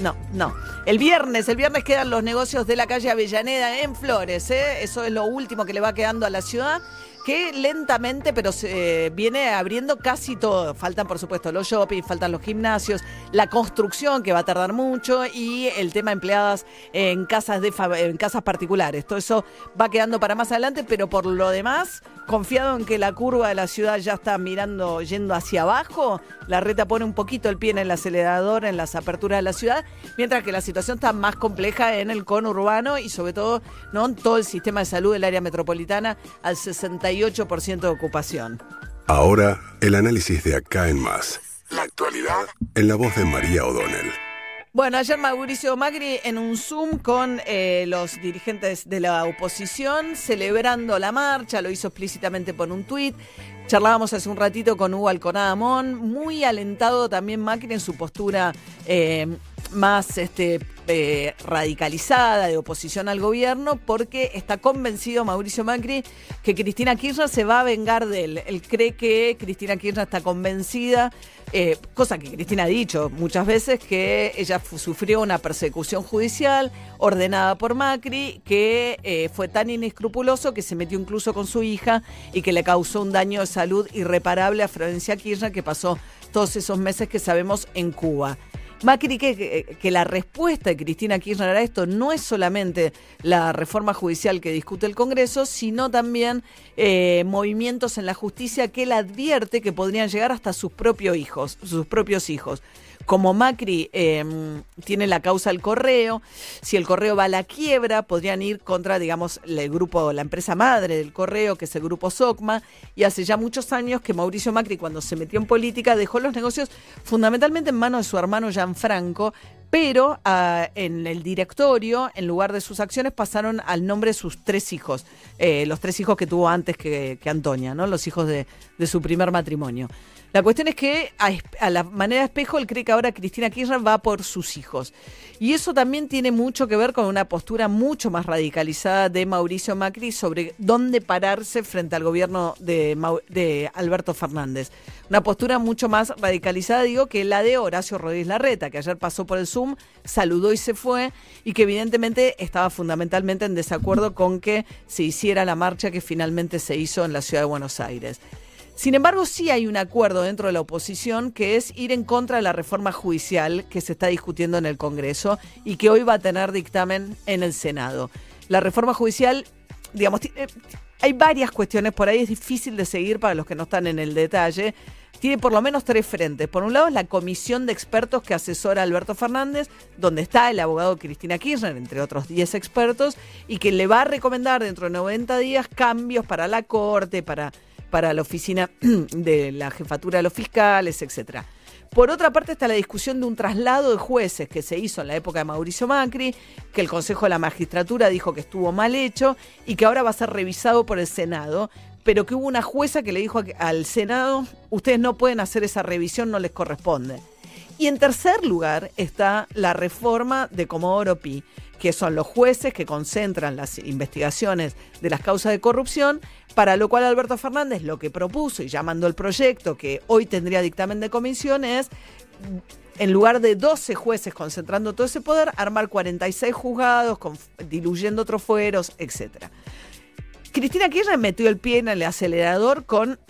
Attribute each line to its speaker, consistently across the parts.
Speaker 1: no, no. El viernes, el viernes quedan los negocios de la calle Avellaneda en Flores, ¿eh? Eso es lo último que le va quedando a la ciudad que lentamente, pero se viene abriendo casi todo. Faltan, por supuesto, los shopping, faltan los gimnasios, la construcción, que va a tardar mucho, y el tema empleadas en casas, de, en casas particulares. Todo eso va quedando para más adelante, pero por lo demás, confiado en que la curva de la ciudad ya está mirando, yendo hacia abajo, la reta pone un poquito el pie en el acelerador en las aperturas de la ciudad, mientras que la situación está más compleja en el conurbano y sobre todo ¿no? en todo el sistema de salud del área metropolitana al 68% de ocupación.
Speaker 2: Ahora, el análisis de acá en más. La actualidad en la voz de María O'Donnell.
Speaker 1: Bueno, ayer Mauricio Macri en un Zoom con eh, los dirigentes de la oposición celebrando la marcha, lo hizo explícitamente por un tuit. Charlábamos hace un ratito con Hugo Alconada Amón, muy alentado también Macri en su postura eh, más este, eh, radicalizada de oposición al gobierno porque está convencido Mauricio Macri que Cristina Kirchner se va a vengar de él. Él cree que Cristina Kirchner está convencida, eh, cosa que Cristina ha dicho muchas veces, que ella sufrió una persecución judicial ordenada por Macri, que eh, fue tan inescrupuloso que se metió incluso con su hija y que le causó un daño de salud irreparable a Florencia Kirchner que pasó todos esos meses que sabemos en Cuba. Macri que, que la respuesta de Cristina Kirchner a esto no es solamente la reforma judicial que discute el Congreso, sino también eh, movimientos en la justicia que él advierte que podrían llegar hasta sus propios hijos, sus propios hijos como Macri em, tiene la causa del correo, si el correo va a la quiebra, podrían ir contra, digamos, el grupo, la empresa madre del correo, que es el grupo SOCMA, y hace ya muchos años que Mauricio Macri, cuando se metió en política, dejó los negocios fundamentalmente en manos de su hermano Gianfranco, pero ah, en el directorio, en lugar de sus acciones, pasaron al nombre de sus tres hijos, eh, los tres hijos que tuvo antes que, Antonia, ¿no? los hijos de su primer matrimonio. La cuestión es que a, la manera de espejo él cree que ahora Cristina Kirchner va por sus hijos. Y eso también tiene mucho que ver con una postura mucho más radicalizada de Mauricio Macri sobre dónde pararse frente al gobierno de, de Alberto Fernández. Una postura mucho más radicalizada, digo, que la de Horacio Rodríguez Larreta, que ayer pasó por el Zoom, saludó y se fue, y que evidentemente estaba fundamentalmente en desacuerdo con que se hiciera la marcha que finalmente se hizo en la ciudad de Buenos Aires. Sin embargo, sí hay un acuerdo dentro de la oposición que es ir en contra de la reforma judicial que se está discutiendo en el Congreso y que hoy va a tener dictamen en el Senado. La reforma judicial, digamos, eh, hay varias cuestiones por ahí, es difícil de seguir para los que no están en el detalle. Tiene por lo menos tres frentes. Por un lado, la comisión de expertos que asesora a Alberto Fernández, donde está el abogado Cristina Kirchner, entre otros 10 expertos, y que le va a recomendar dentro de 90 días cambios para la Corte, para para la oficina de la jefatura de los fiscales, etcétera. Por otra parte está la discusión de un traslado de jueces que se hizo en la época de Mauricio Macri, que el Consejo de la Magistratura dijo que estuvo mal hecho y que ahora va a ser revisado por el Senado, pero que hubo una jueza que le dijo al Senado, ustedes no pueden hacer esa revisión, no les corresponde. Y en tercer lugar está la reforma de Comodoro Pi, que son los jueces que concentran las investigaciones de las causas de corrupción, para lo cual Alberto Fernández lo que propuso y ya mandó el proyecto que hoy tendría dictamen de comisión es, en lugar de 12 jueces concentrando todo ese poder, armar 46 juzgados, diluyendo otros fueros, etc. Cristina Kirchner metió el pie en el acelerador con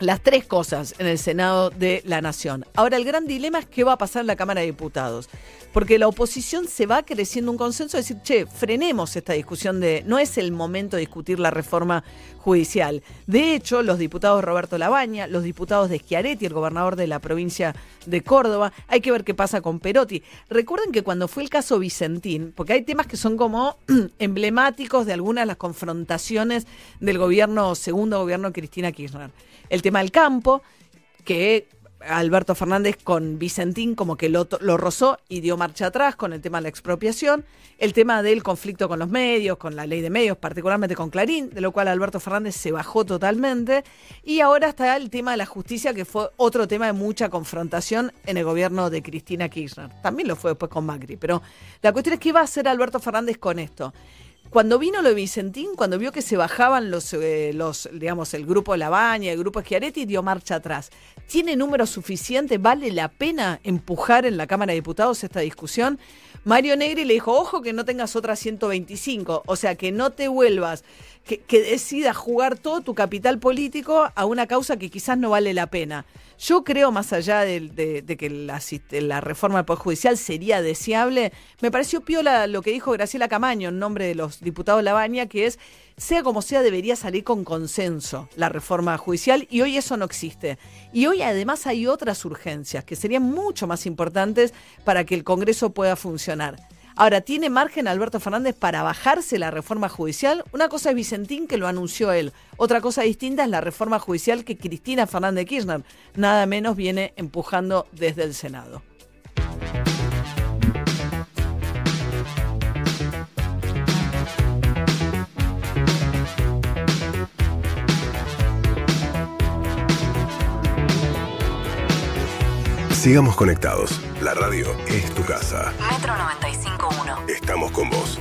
Speaker 1: las tres cosas en el Senado de la Nación. Ahora, el gran dilema es qué va a pasar en la Cámara de Diputados porque la oposición se va creciendo un consenso de decir, che, frenemos esta discusión de, no es el momento de discutir la reforma judicial. De hecho, los diputados Roberto Labaña, los diputados de Schiaretti, el gobernador de la provincia de Córdoba, hay que ver qué pasa con Perotti. Recuerden que cuando fue el caso Vicentín, porque hay temas que son como emblemáticos de algunas de las confrontaciones del gobierno, segundo gobierno Cristina Kirchner. El tema del campo, que Alberto Fernández con Vicentín como que lo, rozó y dio marcha atrás con el tema de la expropiación, el tema del conflicto con los medios, con la ley de medios, particularmente con Clarín, de lo cual Alberto Fernández se bajó totalmente, y ahora está el tema de la justicia, que fue otro tema de mucha confrontación en el gobierno de Cristina Kirchner. También lo fue después con Macri, pero la cuestión es qué va a hacer Alberto Fernández con esto. Cuando vino lo de Vicentín, cuando vio que se bajaban los, eh, los digamos, el grupo Labaña, el grupo Schiaretti, dio marcha atrás. ¿Tiene número suficiente? ¿Vale la pena empujar en la Cámara de Diputados esta discusión? Mario Negri le dijo, ojo que no tengas otra 125, o sea, que no te vuelvas, que, que decidas jugar todo tu capital político a una causa que quizás no vale la pena. Yo creo, más allá de, que la, reforma del Poder Judicial sería deseable, me pareció piola lo que dijo Graciela Camaño en nombre de los diputados Labaña, que es, sea como sea, debería salir con consenso la reforma judicial y hoy eso no existe. Y hoy además hay otras urgencias que serían mucho más importantes para que el Congreso pueda funcionar. Ahora, ¿tiene margen Alberto Fernández para bajarse la reforma judicial? Una cosa es Vicentín, que lo anunció él. Otra cosa distinta es la reforma judicial que Cristina Fernández Kirchner nada menos viene empujando desde el Senado.
Speaker 2: Sigamos conectados. La radio es tu casa.
Speaker 3: Metro 95.1.
Speaker 2: Estamos con vos.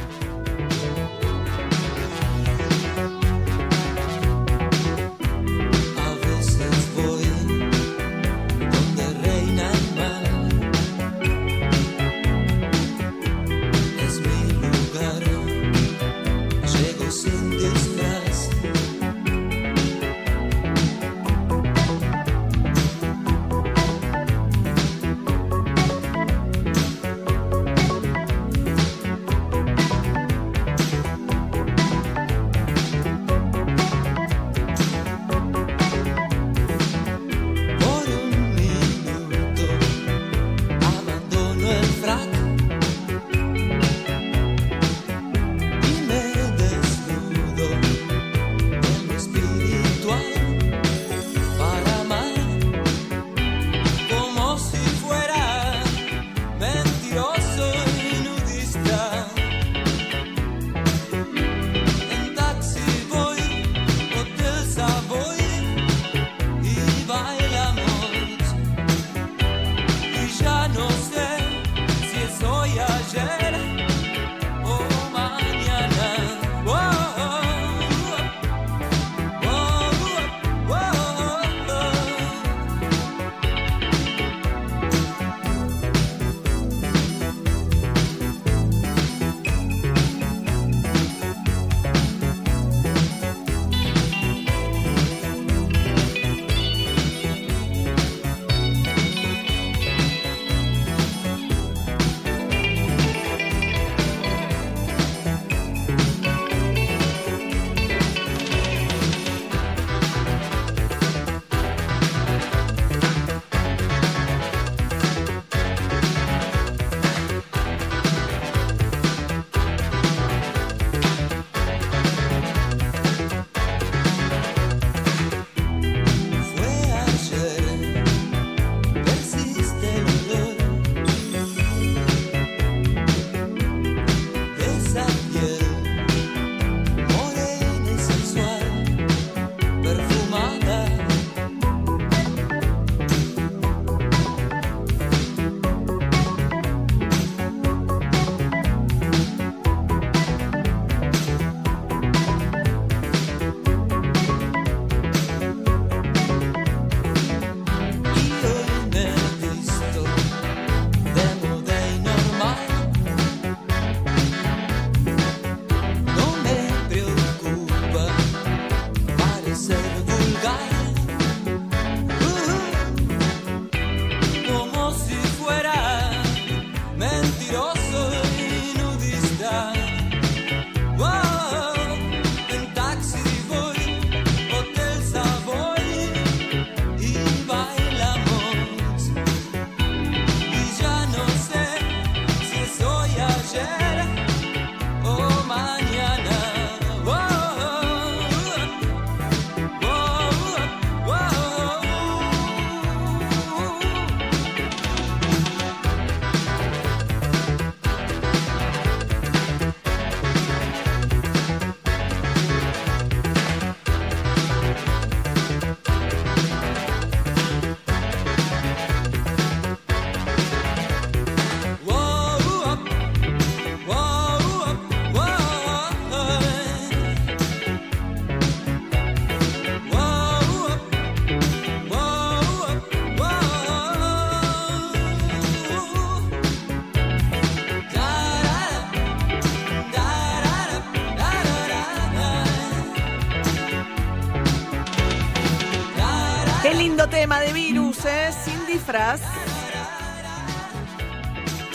Speaker 1: Sin disfraz.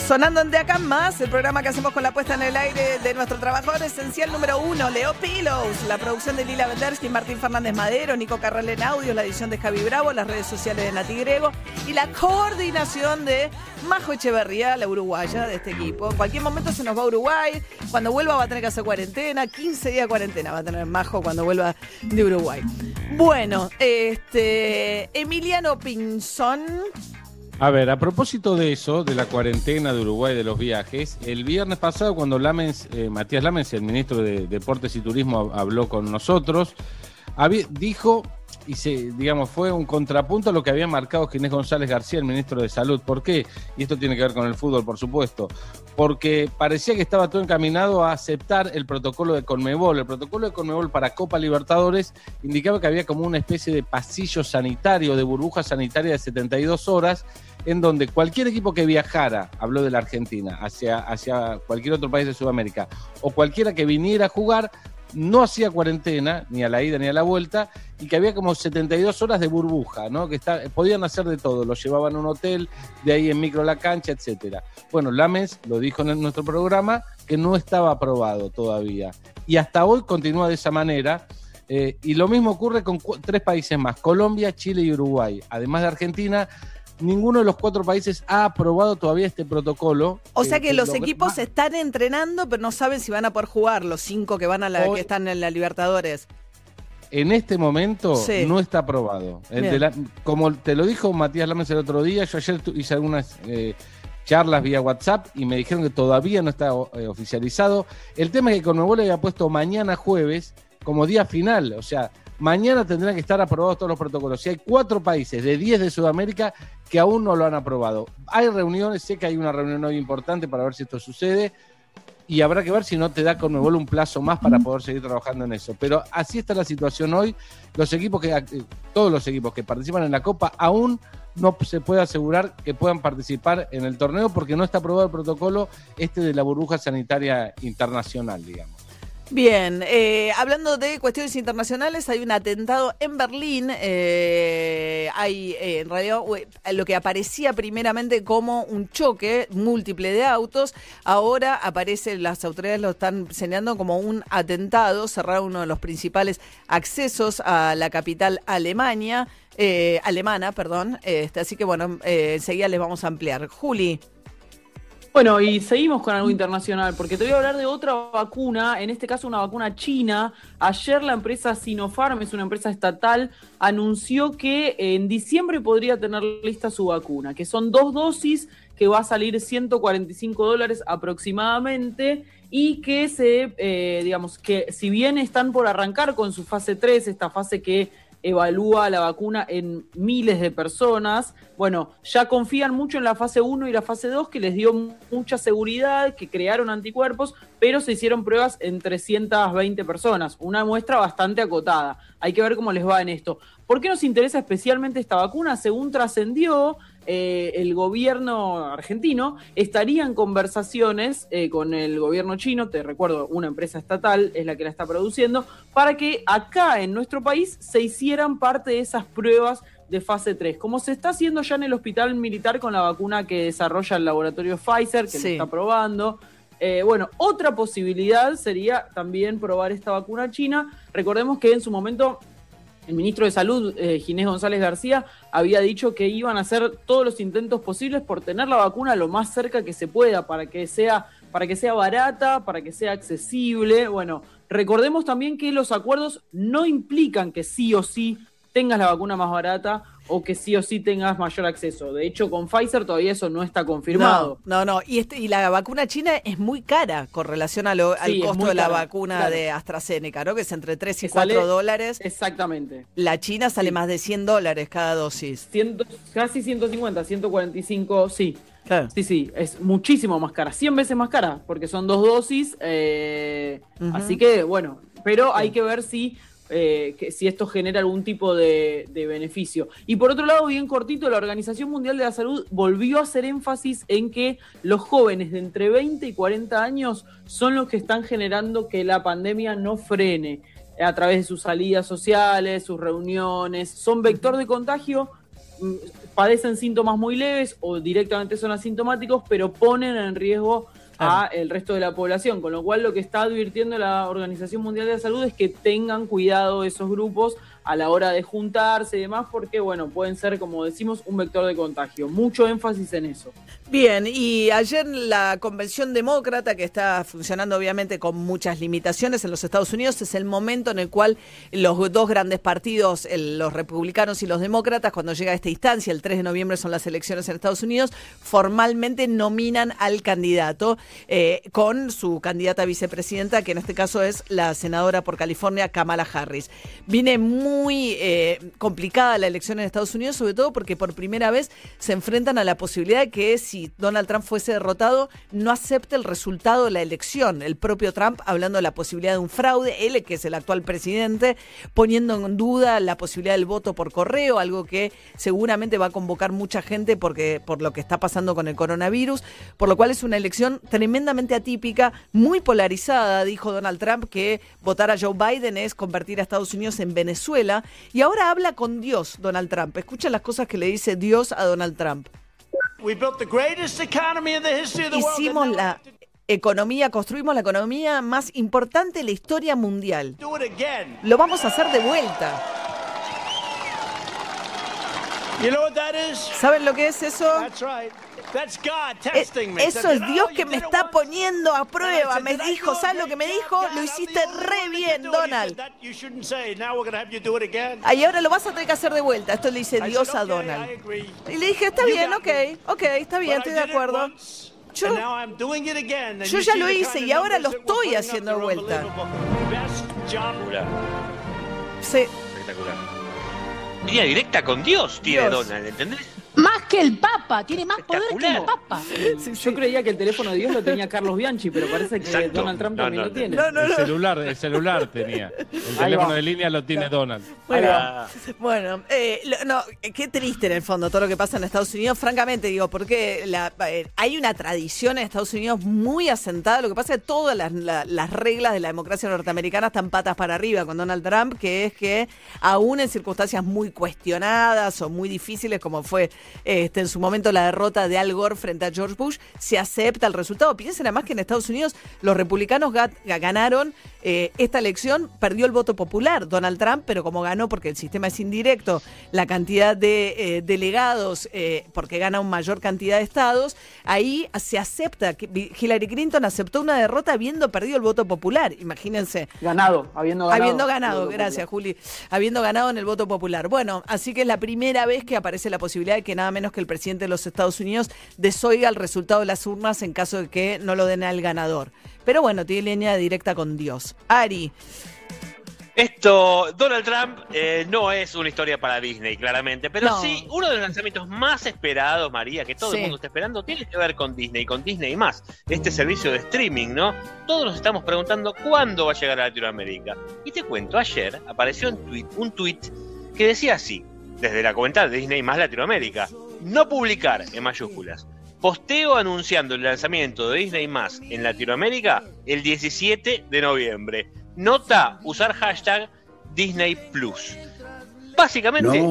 Speaker 1: Sonando en De Acá Más, el programa que hacemos con la puesta en el aire de nuestro trabajador esencial número uno, Leo Pilos, la producción de Lila Vendersky, Martín Fernández Madero, Nico Carral en audio, la edición de Javi Bravo, las redes sociales de Nati Grego y la coordinación de Majo Echeverría, la uruguaya de este equipo. En cualquier momento se nos va a Uruguay, cuando vuelva va a tener que hacer cuarentena, 15 días de cuarentena va a tener Majo cuando vuelva de Uruguay. Bueno, este Emiliano Pinzón
Speaker 4: a ver, a propósito de eso, de la cuarentena de Uruguay, de los viajes, el viernes pasado cuando eh, Matías Lamens, el ministro de Deportes y Turismo, habló con nosotros, dijo, y se, digamos, fue un contrapunto a lo que había marcado Ginés González García, el ministro de Salud. ¿Por qué? Y esto tiene que ver con el fútbol, por supuesto. Porque parecía que estaba todo encaminado a aceptar el protocolo de Conmebol. El protocolo de Conmebol para Copa Libertadores indicaba que había como una especie de pasillo sanitario, de burbuja sanitaria de 72 horas, en donde cualquier equipo que viajara, habló de la Argentina, hacia, hacia cualquier otro país de Sudamérica, o cualquiera que viniera a jugar, no hacía cuarentena, ni a la ida ni a la vuelta, y que había como 72 horas de burbuja, ¿no? Que podían hacer de todo, lo llevaban a un hotel, de ahí en micro a la cancha, etcétera. Bueno, Lames lo dijo en nuestro programa que no estaba aprobado todavía. Y hasta hoy continúa de esa manera. Eh, y lo mismo ocurre con tres países más, Colombia, Chile y Uruguay. Además de Argentina, ninguno de los cuatro países ha aprobado todavía este protocolo.
Speaker 1: O sea que, los equipos están entrenando, pero no saben si van a poder jugar, los cinco que van a la que están en la Libertadores.
Speaker 4: En este momento no está aprobado. como te lo dijo Matías Lames el otro día, yo ayer hice algunas eh, charlas vía WhatsApp y me dijeron que todavía no está eh, oficializado. El tema es que Conmebol había puesto mañana jueves como día final, o sea, Mañana tendrán que estar aprobados todos los protocolos. Y hay cuatro países de 10 de Sudamérica que aún no lo han aprobado. Hay reuniones, sé que hay una reunión hoy importante para ver si esto sucede. Y habrá que ver si no te da Conmebol un plazo más para poder seguir trabajando en eso. Pero así está la situación hoy. Los equipos que, eh, todos los equipos que participan en la Copa aún no se puede asegurar que puedan participar en el torneo porque no está aprobado el protocolo este de la burbuja sanitaria internacional, digamos.
Speaker 1: Bien, eh, hablando de cuestiones internacionales, hay un atentado en Berlín. Eh, hay eh, en realidad lo que aparecía primeramente como un choque múltiple de autos, ahora aparece, las autoridades lo están señalando como un atentado, cerrar uno de los principales accesos a la capital Alemania, alemana, perdón. Este, así que bueno, enseguida les vamos a ampliar. Juli.
Speaker 5: Bueno, y seguimos con algo internacional, porque te voy a hablar de otra vacuna, en este caso una vacuna china. Ayer la empresa Sinopharm, es una empresa estatal, anunció que en diciembre podría tener lista su vacuna, que son dos dosis que va a salir 145 dólares aproximadamente y que se, eh, digamos, que si bien están por arrancar con su fase 3, esta fase que evalúa la vacuna en miles de personas. Bueno, ya confían mucho en la fase 1 y la fase 2, que les dio mucha seguridad, que crearon anticuerpos, pero se hicieron pruebas en 320 personas, una muestra bastante acotada. Hay que ver cómo les va en esto. ¿Por qué nos interesa especialmente esta vacuna? Según trascendió, eh, el gobierno argentino estaría en conversaciones eh, con el gobierno chino, te recuerdo, una empresa estatal es la que la está produciendo, para que acá en nuestro país se hicieran parte de esas pruebas de fase 3, como se está haciendo ya en el hospital militar con la vacuna que desarrolla el laboratorio Pfizer, que se está probando. Eh, bueno, otra posibilidad sería también probar esta vacuna china. Recordemos que en su momento el ministro de Salud, eh, Ginés González García, había dicho que iban a hacer todos los intentos posibles por tener la vacuna lo más cerca que se pueda, para que sea, para que sea barata, para que sea accesible. Bueno, recordemos también que los acuerdos no implican que sí o sí tengas la vacuna más barata o que sí o sí tengas mayor acceso. De hecho, con Pfizer todavía eso no está confirmado.
Speaker 1: No, no, Y, este, y la vacuna china es muy cara con relación al costo de la vacuna de AstraZeneca, ¿no? Que es entre 3 y 4 dólares.
Speaker 5: Exactamente.
Speaker 1: La china sale más de 100 dólares cada dosis.
Speaker 5: casi 150, 145, sí. Sí, sí, es muchísimo más cara, 100 veces más cara, porque son dos dosis. Eh, así que, bueno, pero hay que ver si eh, que, si esto genera algún tipo de, beneficio. Y por otro lado, bien cortito, la Organización Mundial de la Salud volvió a hacer énfasis en que los jóvenes de entre 20 y 40 años son los que están generando que la pandemia no frene a través de sus salidas sociales, sus reuniones, son vector de contagio mm, padecen síntomas muy leves o directamente son asintomáticos, pero ponen en riesgo a el resto de la población, con lo cual lo que está advirtiendo la Organización Mundial de la Salud es que tengan cuidado esos grupos a la hora de juntarse y demás, porque bueno, pueden ser, como decimos, un vector de contagio. Mucho énfasis en eso.
Speaker 1: Bien, y ayer la Convención Demócrata, que está funcionando obviamente con muchas limitaciones en los Estados Unidos, es el momento en el cual los dos grandes partidos, los republicanos y los demócratas, cuando llega a esta instancia, el 3 de noviembre son las elecciones en Estados Unidos, formalmente nominan al candidato eh, con su candidata vicepresidenta, que en este caso es la senadora por California, Kamala Harris. Viene muy muy eh, complicada la elección en Estados Unidos, sobre todo porque por primera vez se enfrentan a la posibilidad de que si Donald Trump fuese derrotado, no acepte el resultado de la elección. El propio Trump hablando de la posibilidad de un fraude, él que es el actual presidente, poniendo en duda la posibilidad del voto por correo, algo que seguramente va a convocar mucha gente porque por lo que está pasando con el coronavirus, por lo cual es una elección tremendamente atípica, muy polarizada, dijo Donald Trump que votar a Joe Biden es convertir a Estados Unidos en Venezuela y ahora habla con Dios, Donald Trump. Escucha las cosas que le dice Dios a Donald Trump. Hicimos la economía, construimos la economía más importante de la historia mundial. Lo vamos a hacer de vuelta. ¿Saben lo que es eso? Eh, eso es Dios que me está poniendo a prueba. Me dijo, ¿sabes lo que me dijo? Lo hiciste re bien, Donald. Y ahora lo vas a tener que hacer de vuelta. Esto le dice Dios a Donald. Y le dije, está bien, ok, ok, está bien, estoy de acuerdo. Yo, yo ya lo hice y ahora lo estoy haciendo de vuelta.
Speaker 6: Sí. Espectacular. Línea directa con Dios tiene Donald, ¿entendés?
Speaker 7: Más que el Papa, tiene más poder que el Papa.
Speaker 5: yo creía que el teléfono de Dios lo tenía Carlos Bianchi, pero parece que Donald Trump también lo tiene. el
Speaker 4: celular, el celular tenía. El teléfono de línea lo tiene Donald.
Speaker 1: Bueno, eh, no, qué triste en el fondo todo lo que pasa en Estados Unidos. Francamente, digo, porque eh, hay una tradición en Estados Unidos muy asentada. Lo que pasa es que todas las, reglas de la democracia norteamericana están patas para arriba con Donald Trump, que es que aún en circunstancias muy cuestionadas o muy difíciles, como fue este, en su momento la derrota de Al Gore frente a George Bush, se acepta el resultado. Piensen además que en Estados Unidos los republicanos ganaron eh, esta elección, perdió el voto popular Donald Trump, pero como ganó porque el sistema es indirecto, la cantidad de eh, delegados, eh, porque gana una mayor cantidad de estados, ahí se acepta que Hillary Clinton aceptó una derrota habiendo perdido el voto popular. Imagínense.
Speaker 5: Ganado, habiendo ganado.
Speaker 1: Habiendo ganado, gracias Juli. Habiendo ganado en el voto popular. Bueno, así que es la primera vez que aparece la posibilidad de que nada menos que el presidente de los Estados Unidos desoiga el resultado de las urnas en caso de que no lo den al ganador. Pero bueno, tiene línea directa con Dios. Ari.
Speaker 6: Esto, Donald Trump eh, no es una historia para Disney, claramente, pero sí, uno de los lanzamientos más esperados, María, que todo el mundo está esperando, tiene que ver con Disney, con Disney más, este servicio de streaming, ¿no? Todos nos estamos preguntando cuándo va a llegar a Latinoamérica. Y te cuento, ayer apareció un tweet, un tweet que decía así, desde la cuenta de Disney más Latinoamérica. No publicar en mayúsculas. Posteo anunciando el lanzamiento de Disney más en Latinoamérica el 17 de noviembre. Nota, usar hashtag Disney Plus. Básicamente,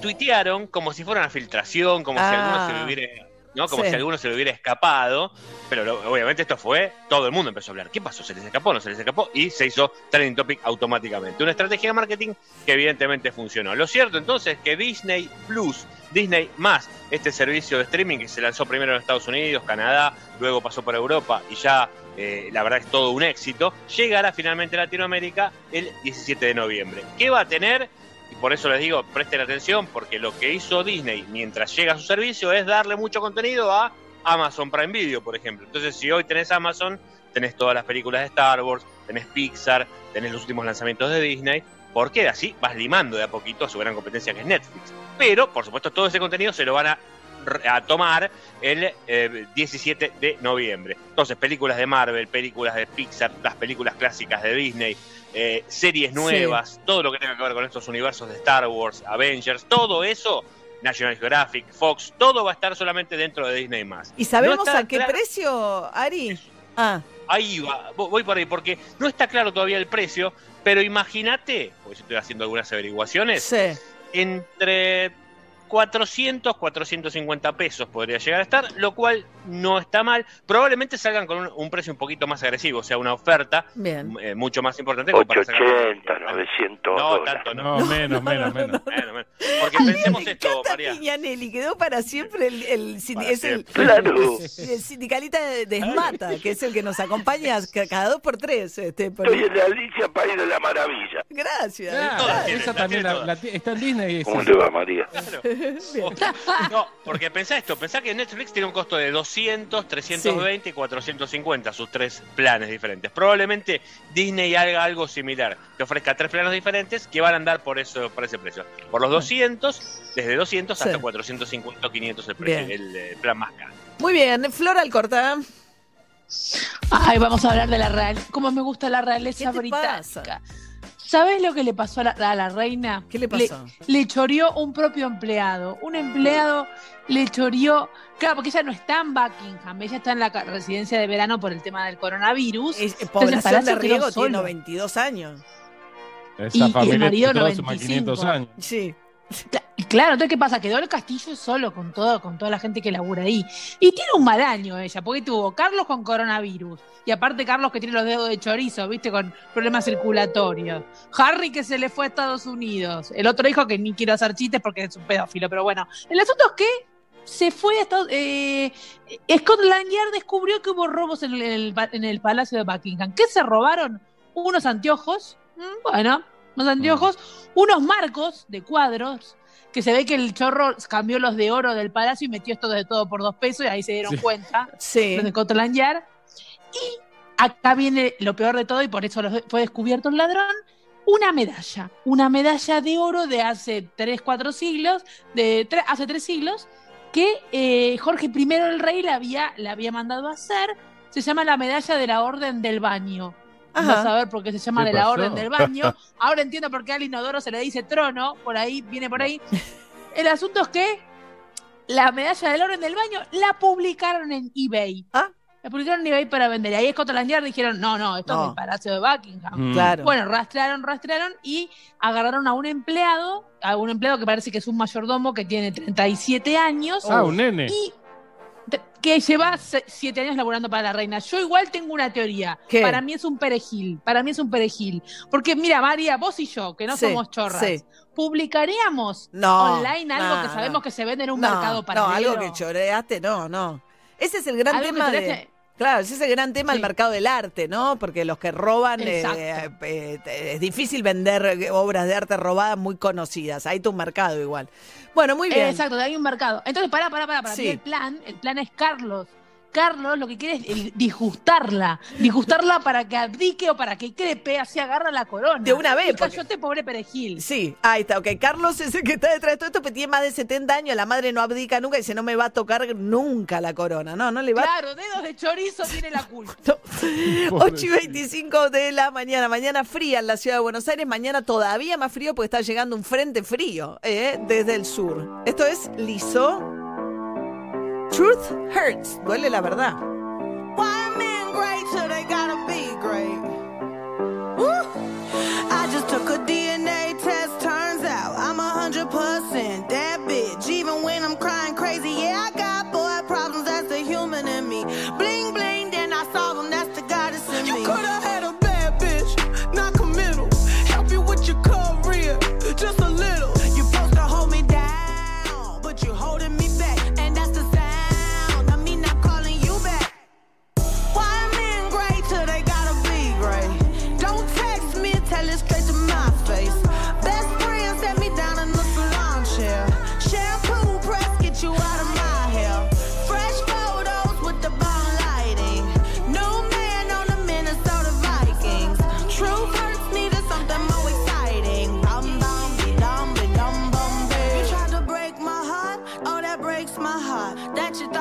Speaker 6: tuitearon como si fuera una filtración, como si alguno se lo hubiera ¿no? Como si alguno se le hubiera escapado. Pero obviamente esto fue, todo el mundo empezó a hablar. ¿Qué pasó? ¿Se les escapó? ¿No se les escapó? Y se hizo trending topic automáticamente. Una estrategia de marketing que evidentemente funcionó. Lo cierto entonces es que Disney Plus, Disney más, este servicio de streaming que se lanzó primero en Estados Unidos, Canadá, luego pasó por Europa y ya eh, la verdad es todo un éxito, llegará finalmente a Latinoamérica el 17 de noviembre. ¿Qué va a tener? Por eso les digo, presten atención, porque lo que hizo Disney mientras llega a su servicio es darle mucho contenido a Amazon Prime Video, por ejemplo. Entonces, si hoy tenés Amazon, tenés todas las películas de Star Wars, tenés Pixar, tenés los últimos lanzamientos de Disney, porque así vas limando de a poquito a su gran competencia que es Netflix. Pero, por supuesto, todo ese contenido se lo van a, tomar el 17 eh, de noviembre. Entonces, películas de Marvel, películas de Pixar, las películas clásicas de Disney, eh, series nuevas, todo lo que tenga que ver con estos universos de Star Wars, Avengers, todo eso, National Geographic, Fox, todo va a estar solamente dentro de Disney más.
Speaker 1: ¿Y sabemos a qué precio, Ari?
Speaker 6: Ah. Ahí va, voy por ahí, porque no está claro todavía el precio, pero imagínate, porque yo estoy haciendo algunas averiguaciones, entre 400, 450 pesos podría llegar a estar, lo cual no está mal. Probablemente salgan con un, precio un poquito más agresivo, o sea, una oferta eh, mucho más importante.
Speaker 8: 880, 900
Speaker 6: No, tanto no.
Speaker 4: No, menos, menos, menos.
Speaker 6: Porque pensemos esto, María.
Speaker 1: Piñanelli, quedó para siempre el, el, es el,
Speaker 8: Claro.
Speaker 1: el sindicalista de, Esmata, que es el que nos acompaña cada dos por tres. Este, por-
Speaker 8: Estoy en la Alicia País de la Maravilla.
Speaker 1: Gracias.
Speaker 4: Claro, esa también la- la- está en Disney.
Speaker 8: ¿Cómo te va, María?
Speaker 6: No, porque pensá esto, pensá que Netflix tiene un costo de 200, 320 y 450, sus tres planes diferentes. Probablemente Disney haga algo similar, que ofrezca tres planes diferentes que van a andar por eso por ese precio. Por los 200, desde 200
Speaker 1: Sí.
Speaker 6: hasta 450 o 500 el, precio,
Speaker 1: Bien.
Speaker 6: el, eh, plan más caro.
Speaker 1: Muy bien, Flora Alcorta.
Speaker 7: Ay, vamos a hablar de la real. Cómo me gusta la realeza
Speaker 1: ¿Qué te
Speaker 7: británica.
Speaker 1: pasa?
Speaker 7: ¿Sabes lo que le pasó a la, a la reina?
Speaker 1: ¿Qué le pasó?
Speaker 7: Le, choreó un propio empleado. Un empleado le choreó. Claro, porque ella no está en Buckingham, ella está en la residencia de verano por el tema del coronavirus.
Speaker 1: Es-
Speaker 7: Entonces,
Speaker 1: población de Riego tiene
Speaker 7: solo.
Speaker 1: 92 años.
Speaker 4: Esa
Speaker 7: Y- y el
Speaker 4: familia
Speaker 7: marido
Speaker 4: todos son más
Speaker 7: 95.
Speaker 4: 500 años.
Speaker 1: Sí.
Speaker 7: Cla- Claro, entonces, ¿qué pasa? Quedó el castillo solo con todo, con toda la gente que labura ahí. Y tiene un mal año ella, porque tuvo Carlos con coronavirus. Y aparte Carlos que tiene los dedos de chorizo, viste, con problemas circulatorios. Harry que se le fue a Estados Unidos. El otro hijo que ni quiero hacer chistes porque es un pedófilo, pero bueno. El asunto es que se fue a Estados eh, Scotland Yard descubrió que hubo robos en el, en el Palacio de Buckingham. ¿Qué se robaron? Unos anteojos, mm, bueno, unos anteojos, unos marcos de cuadros, que se ve que el chorro cambió los de oro del palacio y metió esto de todo por dos pesos y ahí se dieron
Speaker 4: Sí.
Speaker 7: cuenta
Speaker 1: Sí.
Speaker 7: los de Scotland Yard. Y acá viene lo peor de todo y por eso fue descubierto el ladrón. Una medalla, una medalla de oro de hace 3, 4 siglos, de tre- hace 3 siglos, que eh, Jorge I el rey la había, la había mandado a hacer. Se llama la medalla de la Orden del Baño.
Speaker 1: Ajá.
Speaker 7: Vas a ver por qué se llama
Speaker 4: ¿Qué
Speaker 7: de la
Speaker 4: pasó?
Speaker 7: Orden del Baño. Ahora entiendo por qué al inodoro se le dice trono, por ahí, viene por ahí. El asunto es que la medalla del Orden del Baño la publicaron en eBay.
Speaker 1: Ah.
Speaker 7: La publicaron en eBay para vender. Y ahí Scotland Yard dijeron, no, no, esto
Speaker 1: No.
Speaker 7: es el Palacio de Buckingham.
Speaker 4: Mm.
Speaker 1: Claro.
Speaker 7: Bueno, rastrearon, rastrearon y agarraron a un empleado, a un empleado que parece que es un mayordomo que tiene 37 años
Speaker 4: Ah, un nene.
Speaker 7: y que lleva se- siete años laburando para la reina. Yo igual tengo una teoría.
Speaker 1: ¿Qué?
Speaker 7: Para mí es un perejil. Para mí es un perejil. Porque mira, María, vos y yo, que no
Speaker 1: Sí,
Speaker 7: somos chorras,
Speaker 1: sí.
Speaker 7: publicaríamos
Speaker 1: No,
Speaker 7: online algo
Speaker 1: no,
Speaker 7: que sabemos
Speaker 1: no.
Speaker 7: que se vende en un
Speaker 1: no,
Speaker 7: mercado
Speaker 1: no,
Speaker 7: paralelo.
Speaker 1: algo que choreaste, no, no. Ese es el gran tema de... Claro, ese es el gran tema del
Speaker 7: Sí.
Speaker 1: mercado del arte, ¿no? Porque los que roban, eh, eh, es difícil vender eh, obras de arte robadas muy conocidas. Hay tu mercado igual. Bueno, muy bien.
Speaker 7: Exacto, hay un mercado. Entonces, pará, pará, pará. Para
Speaker 1: Sí.
Speaker 7: el plan, el plan es Carlos. Carlos lo que quiere es el- disgustarla. Disgustarla para que abdique o para que crepe, así agarra la corona.
Speaker 1: De una vez,
Speaker 7: Y
Speaker 1: porque-
Speaker 7: Cállate, pobre perejil.
Speaker 1: Sí, ahí está, ok. Carlos es el que está detrás de todo esto, pero tiene más de 70 años, la madre no abdica nunca y dice, no me va a tocar nunca la corona. No, no le va
Speaker 7: Claro, dedos de chorizo tiene la culpa.
Speaker 1: No. 8 y 25 de la mañana. Mañana fría en la ciudad de Buenos Aires. Mañana todavía más frío porque está llegando un frente frío eh, desde el sur. Esto es liso. Truth hurts. Duele la verdad.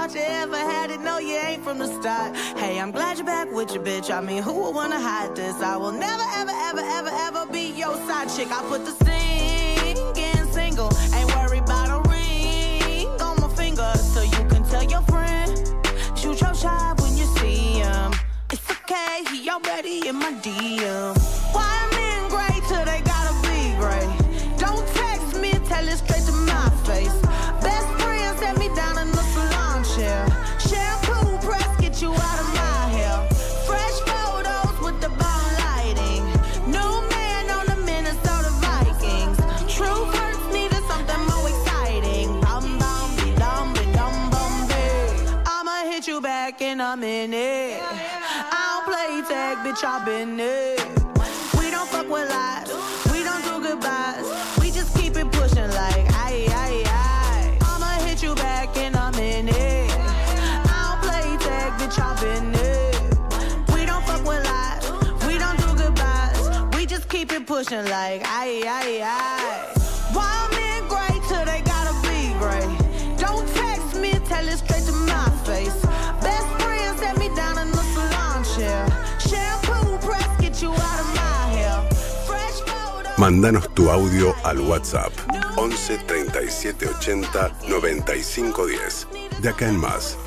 Speaker 9: Thought you ever had it, no you ain't from the start. Hey, I'm glad you're back with your bitch. I mean, who would wanna hide this? I will never, ever, ever, ever, ever be your side chick. I put the singing single, ain't worried about a ring on my finger, so you can tell your friend. Shoot your shot when you see him. It's okay, he already in my DM. Back and I'm in it. I don't play tag, bitch, I've been it. We don't fuck with lies, we don't do goodbyes. We just keep it pushing like aye, aye, aye. I'ma hit you back I'm in it. I don't play tag, bitch, been there. We don't fuck with lies, we don't do goodbyes. We just keep it pushing like aye, aye, aye.
Speaker 2: Mándanos tu audio al WhatsApp 11 37 80 95 10. De acá en más.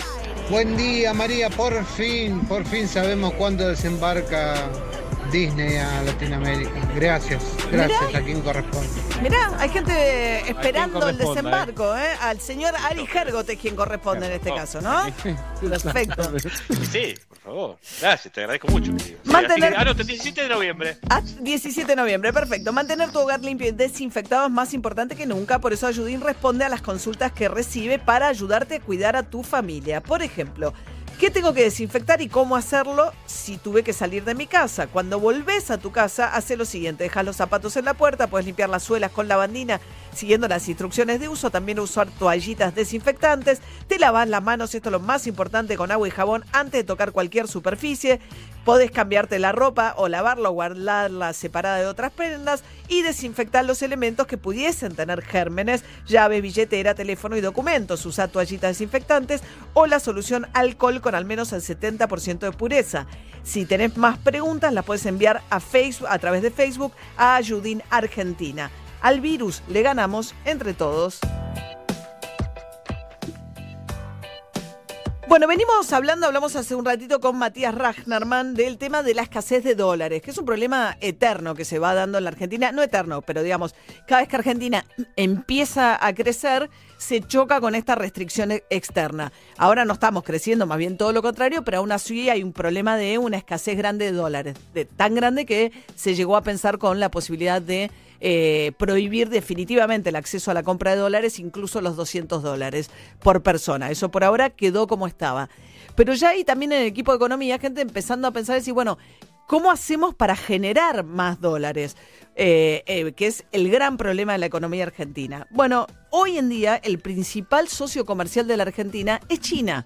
Speaker 10: Buen día María, por fin, por fin sabemos cuándo desembarca Disney a Latinoamérica. Gracias, gracias
Speaker 1: Mirá.
Speaker 10: a quien corresponde.
Speaker 1: Mirá, hay gente esperando el desembarco, ¿eh? Al señor Ari Hergot es quien corresponde en este caso, ¿no? Perfecto.
Speaker 6: Sí, favor. Gracias, te agradezco mucho. Sí,
Speaker 1: Mantener-
Speaker 6: que- ah, no, 17 de noviembre.
Speaker 1: A 17 de noviembre, perfecto. Mantener tu hogar limpio y desinfectado es más importante que nunca, por eso Ayudín responde a las consultas que recibe para ayudarte a cuidar a tu familia. Por ejemplo, ¿qué tengo que desinfectar y cómo hacerlo si tuve que salir de mi casa? Cuando volvés a tu casa, hace lo siguiente, dejas los zapatos en la puerta, puedes limpiar las suelas con lavandina siguiendo las instrucciones de uso, también usar toallitas desinfectantes, te lavas las manos, esto es lo más importante, con agua y jabón antes de tocar cualquier superficie, podés cambiarte la ropa o lavarla o guardarla separada de otras prendas y desinfectar los elementos que pudiesen tener gérmenes, llave, billetera, teléfono y documentos, usa toallitas desinfectantes o la solución alcohol con al menos el 70% de pureza. Si tenés más preguntas, las puedes enviar a Facebook a través de Facebook a Ayudín Argentina. Al virus le ganamos entre todos. Bueno, venimos hablando, hablamos hace un ratito con Matías Ragnarman del tema de la escasez de dólares, que es un problema eterno que se va dando en la Argentina, no eterno, pero digamos, cada vez que Argentina empieza a crecer, se choca con esta restricción e- externa. Ahora no estamos creciendo, más bien todo lo contrario, pero aún así hay un problema de una escasez grande de dólares, de, tan grande que se llegó a pensar con la posibilidad de eh, prohibir definitivamente el acceso a la compra de dólares, incluso los 200 dólares por persona. Eso por ahora quedó como estaba. Pero ya hay también en el equipo de economía gente empezando a pensar decir, bueno, ¿cómo hacemos para generar más dólares? Eh, eh, que es el gran problema de la economía argentina. Bueno, hoy en día el principal socio comercial de la Argentina es China.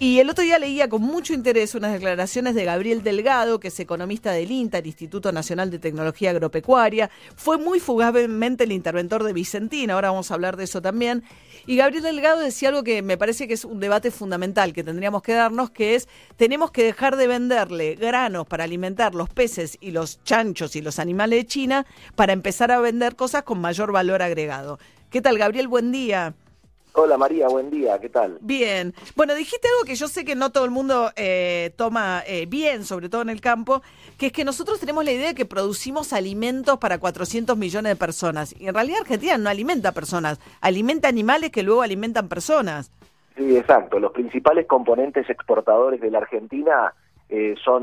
Speaker 1: Y el otro día leía con mucho interés unas declaraciones de Gabriel Delgado, que es economista del INTA, el Instituto Nacional de Tecnología Agropecuaria. Fue muy fugazmente el interventor de Vicentina, ahora vamos a hablar de eso también. Y Gabriel Delgado decía algo que me parece que es un debate fundamental que tendríamos que darnos, que es tenemos que dejar de venderle granos para alimentar los peces y los chanchos y los animales de China para empezar a vender cosas con mayor valor agregado. ¿Qué tal, Gabriel? Buen día.
Speaker 11: Hola María, buen día, ¿qué tal?
Speaker 1: Bien. Bueno, dijiste algo que yo sé que no todo el mundo eh, toma eh, bien, sobre todo en el campo, que es que nosotros tenemos la idea de que producimos alimentos para 400 millones de personas. Y en realidad Argentina no alimenta personas, alimenta animales que luego alimentan personas.
Speaker 11: Sí, exacto. Los principales componentes exportadores de la Argentina eh, son